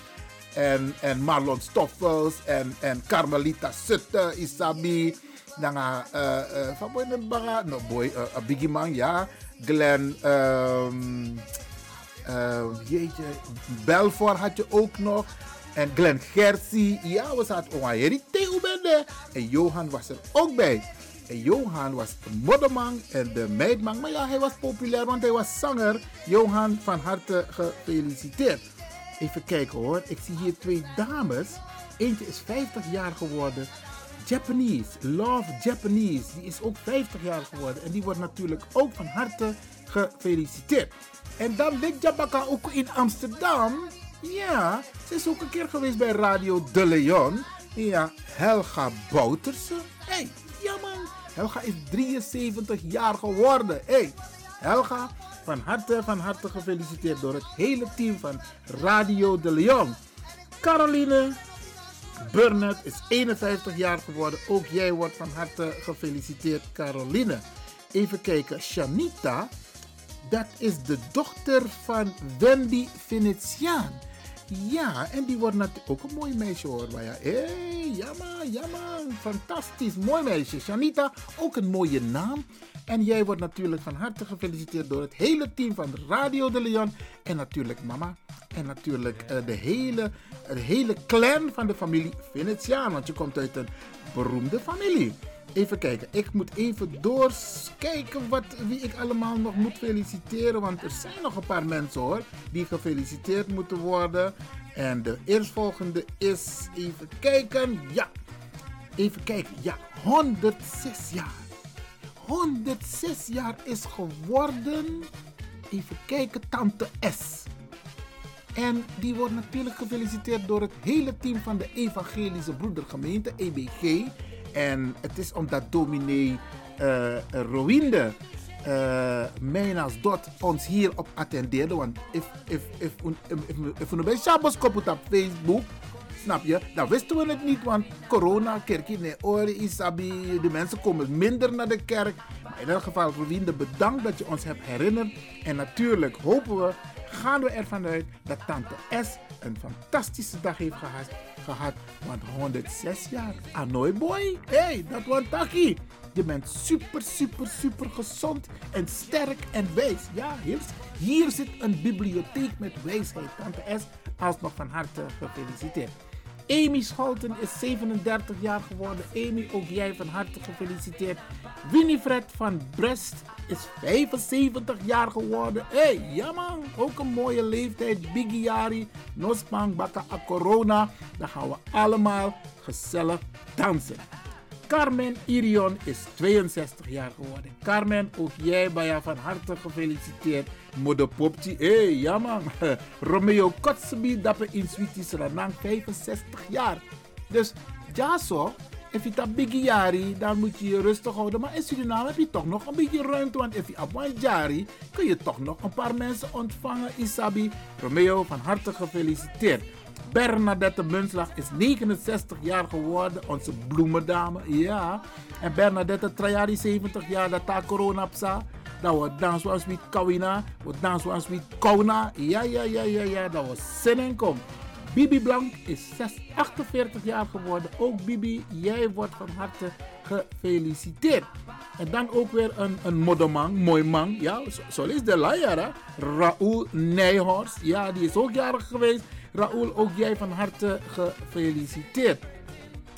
en, en Marlon Stoffels en, en Carmelita Sutte, Isabi. Dan uh, uh, van boy baga, no boy, uh, Biggie Man, ja. Glenn, um, jeetje, Belfort had je ook nog. En Glenn Gersi, ja, we zaten ook aan Theo bende. En Johan was er ook bij. En Johan was de modderman en de meidman. Maar ja, hij was populair, want hij was zanger. Johan, van harte gefeliciteerd. Even kijken hoor. Ik zie hier twee dames. Eentje is 50 jaar geworden. Japanese, Love Japanese. Die is ook 50 jaar geworden. En die wordt natuurlijk ook van harte gefeliciteerd. En dan Big Jabaka ook in Amsterdam. Ja, ze is ook een keer geweest bij Radio De Leon. Ja, Helga Bouterse. Hé, hey, ja man. Helga is 73 jaar geworden. Hé, hey, Helga, van harte, van harte gefeliciteerd door het hele team van Radio de Leon. Caroline Burnett is 51 jaar geworden. Ook jij wordt van harte gefeliciteerd, Caroline. Even kijken, Shanita, dat is de dochter van Wendy Venetiaan. Ja, en die wordt natuurlijk ook een mooi meisje hoor. Hé, hey, jammer, jammer. Fantastisch, mooi meisje. Shanita, ook een mooie naam. En jij wordt natuurlijk van harte gefeliciteerd door het hele team van Radio de Leon. En natuurlijk mama. En natuurlijk uh, de, hele, hele clan van de familie Venetiaan. Want je komt uit een beroemde familie. Even kijken, ik moet even doorkijken wat, wie ik allemaal nog moet feliciteren. Want er zijn nog een paar mensen hoor, die gefeliciteerd moeten worden. En de eerstvolgende is, even kijken, ja. Even kijken, ja, 106 jaar. 106 jaar is geworden. Even kijken, Tante S. En die wordt natuurlijk gefeliciteerd door het hele team van de Evangelische Broedergemeente, EBG. En het is omdat dominee uh, Rowinde uh, mij als dot ons hierop attendeerde. Want if, if, if, we bij Shabbos op Facebook, snap je, dan wisten we het niet. Want corona, kerkie, nee, ori, isabi, de mensen komen minder naar de kerk. Maar in elk geval, Rowinde, bedankt dat je ons hebt herinnerd. En natuurlijk hopen we, gaan we ervan uit dat tante S een fantastische dag heeft gehad gehad. Want 106 jaar. Anoy boy. hey, dat was Taki. Je bent super, super, super gezond en sterk en wijs. Ja, hier, hier zit een bibliotheek met wijsheid. Tante S, alsnog van harte gefeliciteerd. Amy Scholten is 37 jaar geworden. Amy, ook jij van harte gefeliciteerd. Winifred van Brest is 75 jaar geworden. Hé, hey, ja ook een mooie leeftijd. Biggie Jari, Nospang, Baka Corona. Dan gaan we allemaal gezellig dansen. Carmen Irion is 62 jaar geworden. Carmen, ook jij jou van harte gefeliciteerd. Moeder Popti, hé, hey, ja man. Romeo Kotsebi, dapper in Sweeties Ranang, 65 jaar. Dus ja zo, als je dat biggie jari, dan moet je je rustig houden. Maar in Suriname heb je toch nog een beetje ruimte. Want als je op jari, kun je toch nog een paar mensen ontvangen. Isabi, Romeo, van harte gefeliciteerd. Bernadette Munslag is 69 jaar geworden, onze bloemendame. Ja. En Bernadette Trajari 70 jaar, dat ta corona psa. Dat we dansen als we kawina, we dansen als we kauna. Ja, ja, ja, ja, ja, dat we zin in kom. Bibi Blank is 48 jaar geworden. Ook Bibi, jij wordt van harte gefeliciteerd. En dan ook weer een, een modderman, mooi man. Ja, zo is de leier, Raoul Nijhorst. Ja, die is ook jarig geweest. Raoul, ook jij van harte gefeliciteerd.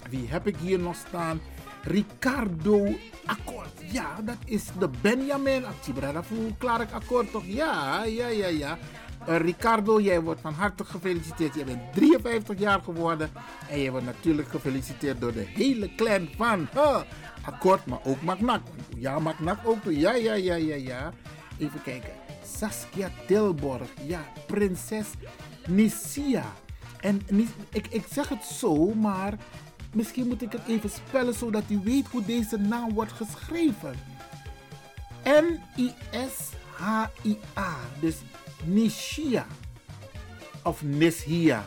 Wie heb ik hier nog staan? Ricardo Akkoord. Ja, dat is de Benjamin actiebrada voor Clark Akkoord toch? Ja, ja, ja, ja. Uh, Ricardo, jij wordt van harte gefeliciteerd. Je bent 53 jaar geworden. En je wordt natuurlijk gefeliciteerd door de hele clan van huh, Akkoord, maar ook Magnak. Ja, Magnak ook. Ja, ja, ja, ja, ja. Even kijken. Saskia Tilborg. Ja, prinses Nisia. En ik, ik zeg het zo, maar misschien moet ik het even spellen zodat u weet hoe deze naam wordt geschreven. N-I-S-H-I-A. Dus Nishia. Of Nishia.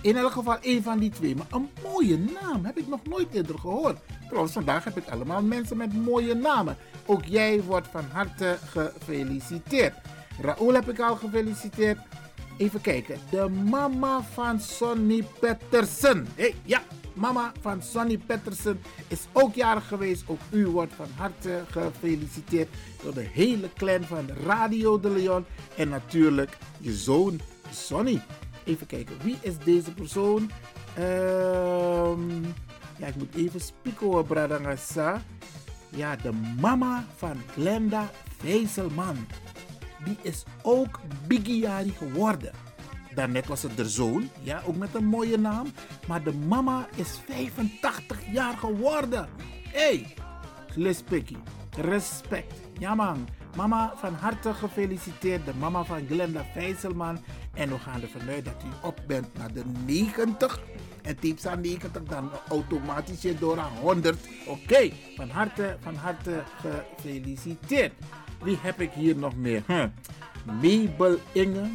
In elk geval een van die twee. Maar een mooie naam heb ik nog nooit eerder gehoord. Trouwens, vandaag heb ik allemaal mensen met mooie namen. Ook jij wordt van harte gefeliciteerd. Raoul heb ik al gefeliciteerd. Even kijken. De mama van Sonny Patterson. Hey, ja, mama van Sonny Patterson is ook jarig geweest. Ook u wordt van harte gefeliciteerd door de hele clan van Radio de Leon. En natuurlijk je zoon Sonny. Even kijken, wie is deze persoon? Um, ja, ik moet even spieken, Bradangasa. Ja, de mama van Glenda Vijzelman die is ook Bigiari geworden. Daarnet was het de zoon, ja, ook met een mooie naam. Maar de mama is 85 jaar geworden. Hey, respect. Ja man, mama van harte gefeliciteerd. De mama van Glenda Vijzelman. En we gaan ervan uit dat u op bent naar de 90. En tips aan 90 dan automatisch door aan 100. Oké, van harte, van harte gefeliciteerd. Wie heb ik hier nog meer? Hm. Mabel Inge.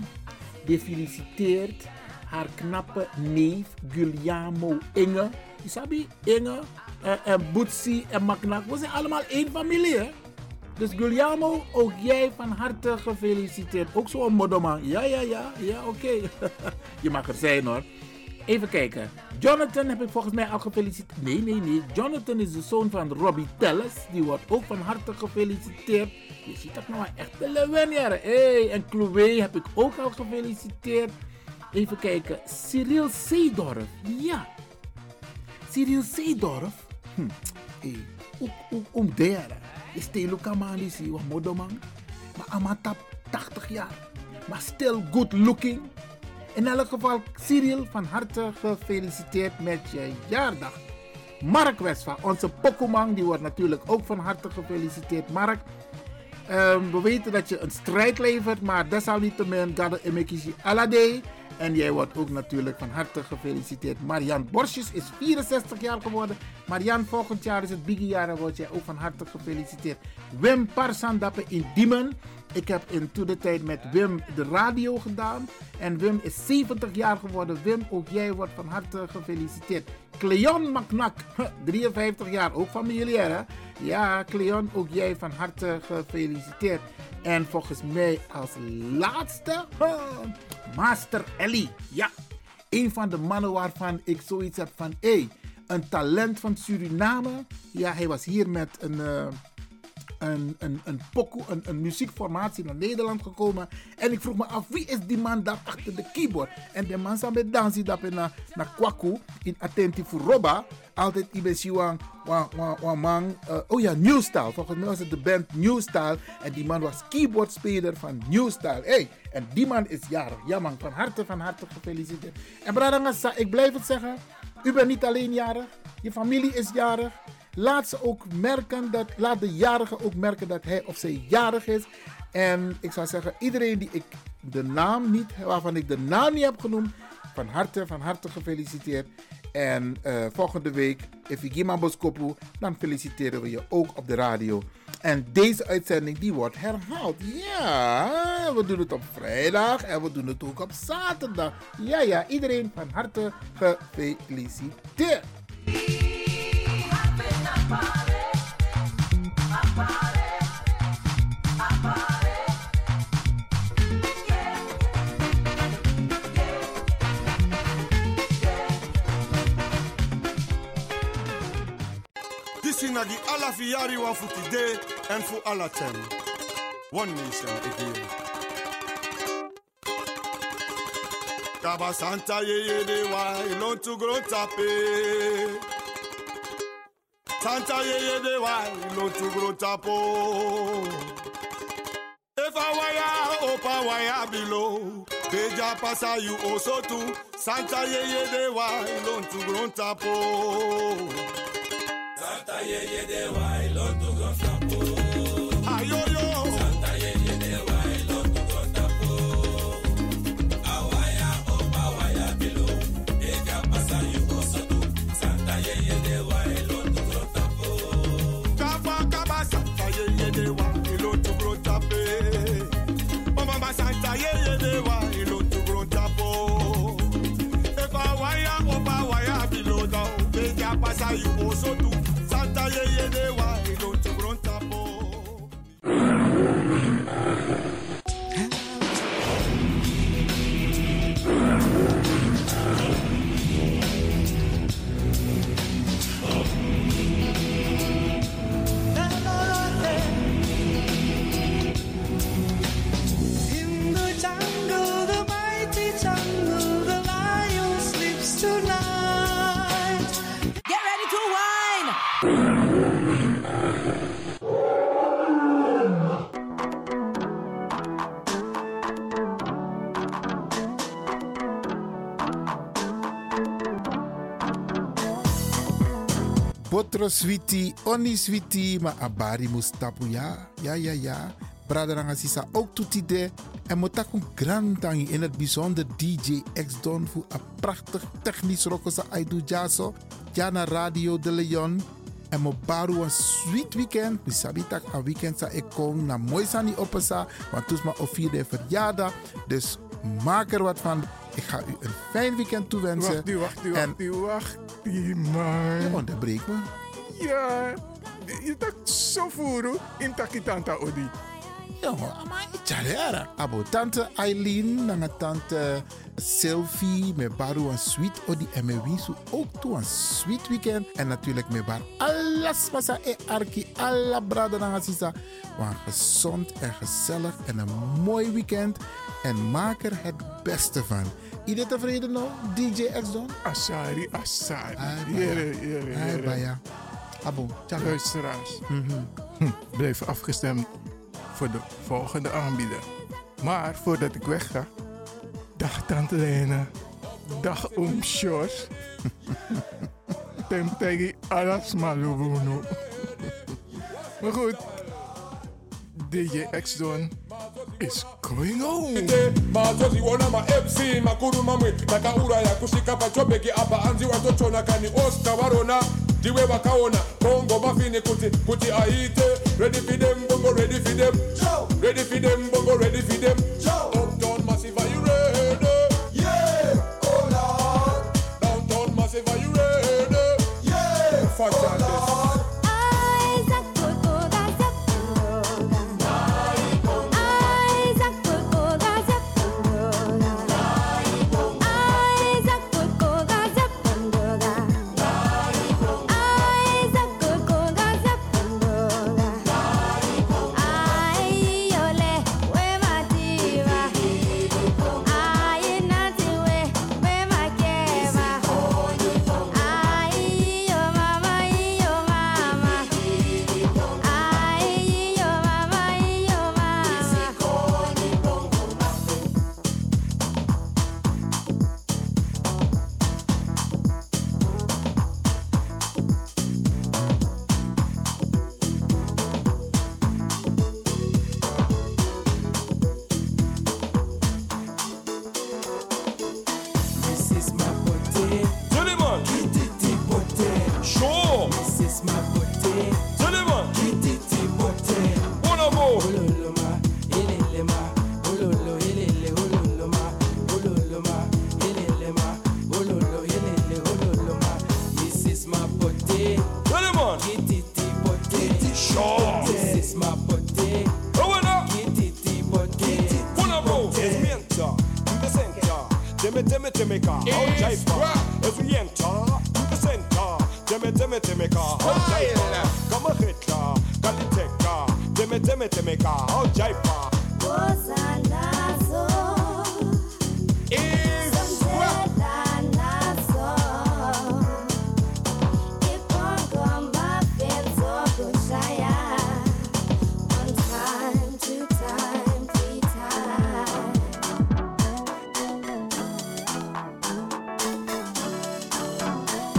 Die feliciteert haar knappe neef Guglielmo Inge. Isabi Inge en, en Boetsi en Maknak. We zijn allemaal één familie. Hè? Dus Guglielmo, ook jij van harte gefeliciteerd. Ook zo'n modoman. Ja, ja, ja. Ja, oké. Je mag er zijn hoor. Even kijken. Jonathan heb ik volgens mij al gefeliciteerd. Nee, nee, nee. Jonathan is de zoon van Robbie Telles. Die wordt ook van harte gefeliciteerd. Je ziet dat nou echt de Lewenjaren. Hey, en Chloe heb ik ook al gefeliciteerd. Even kijken. Cyril Seedorf. Ja. Cyril Seedorf. Hm. Ook, ook daar. Is zie je, modoman. Maar Amatap, 80 jaar. Maar still good looking. In elk geval, Cyril, van harte gefeliciteerd met je jaardag. Mark Westphal, onze Pokémon, die wordt natuurlijk ook van harte gefeliciteerd. Mark, um, we weten dat je een strijd levert, maar desalniettemin, Gade Emekishi Alade. En jij wordt ook natuurlijk van harte gefeliciteerd. Marian Borsjes is 64 jaar geworden. Marian, volgend jaar is het Biggie-jaar en word jij ook van harte gefeliciteerd. Wim Parsandappe in Diemen. Ik heb in toen de tijd met Wim de radio gedaan. En Wim is 70 jaar geworden. Wim, ook jij wordt van harte gefeliciteerd. Cleon Macnak, 53 jaar, ook familiair hè? Ja, Cleon, ook jij van harte gefeliciteerd. En volgens mij als laatste, Master Ellie. Ja, een van de mannen waarvan ik zoiets heb van, hey, een talent van Suriname. Ja, hij was hier met een... Uh, een, een, een, pokoe, een, een muziekformatie naar Nederland gekomen. En ik vroeg me af, wie is die man daar achter de keyboard? En de man samen dansie dat naar naar Kwaku in Attenti Roba. Altijd iemand wan, wan, wan man. Uh, oh ja, New Style. Volgens mij was het de band New Style. En die man was keyboardspeler van New Style. Hey, en die man is jarig. Ja man, van harte, van harte gefeliciteerd. En Bradangasa, ik blijf het zeggen. U bent niet alleen jarig. Je familie is jarig. Laat ze ook merken dat, laat de jarige ook merken dat hij of zij jarig is. En ik zou zeggen, iedereen die ik de naam niet, waarvan ik de naam niet heb genoemd, van harte, van harte gefeliciteerd. En uh, volgende week, Ifigima Boskopu, dan feliciteren we je ook op de radio. En deze uitzending die wordt herhaald. Ja, we doen het op vrijdag en we doen het ook op zaterdag. Ja, ja, iedereen van harte gefeliciteerd.
China the fi for today. One nation again. Santa yeye de wa ilon tu tape. Santa yeye de wa ilon tu tapo. Pasa you also too. Santa yeye de wa ilon tu tapo ayẹyẹ dẹ̀ wá to go fàkó.
Botro sweetie, oni sweetie, maar abari mustapu ja, ja, ja, ja. Braderanga sisa ook toetide. En motakun grandang in het bijzonder DJ X Don voor een prachtig technisch rokosa aidu jaso. Ja na Radio de Leon. En mo baru een sweet weekend. Mi sabi tak a weekend sa ik kom na mooi sani opesa. Want toes ma o vierde verjaardag. Dus maak er wat van. Ik ga u een fijn weekend toewensen.
Wacht, die, wacht,
En-
wacht, die, wacht, die, man.
Je onderbreekt me.
Ja, je tak zo voeren in takitanta odi.
Jongen, maar Charera. Abo tante Eileen, nanga tante Sylvie, me baru een sweet odi en me winsu ook toe een sweet weekend. En natuurlijk me bar alles masa e arki, alla brada nanga sisa. Want gezond en gezellig en een mooi weekend. En maak er het beste van. Iedereen tevreden nou, DJ X-Don?
Asari, Asari.
Ai,
Jere,
Abo, tjaka.
Luisteraars,
Mhm.
hm, blijf afgestemd voor de volgende aanbieder. Maar voordat ik wegga, dag Tante Lena, dag Oom Sjors. Temtegi alas malubuno. Maar goed, DJ X-Don is going home.
mazozi wona ma-fc makuru mamwe takauraya kusvika pachobheki apa anzi watochona kani osta varona ndiwe vakaona bongo mafini kuti kuti aite ready for them bongo ready for them. Ready for them bongo ready for them. Uptown massive are you ready? Yeah oh lord. Downtown massive are you ready? Yeah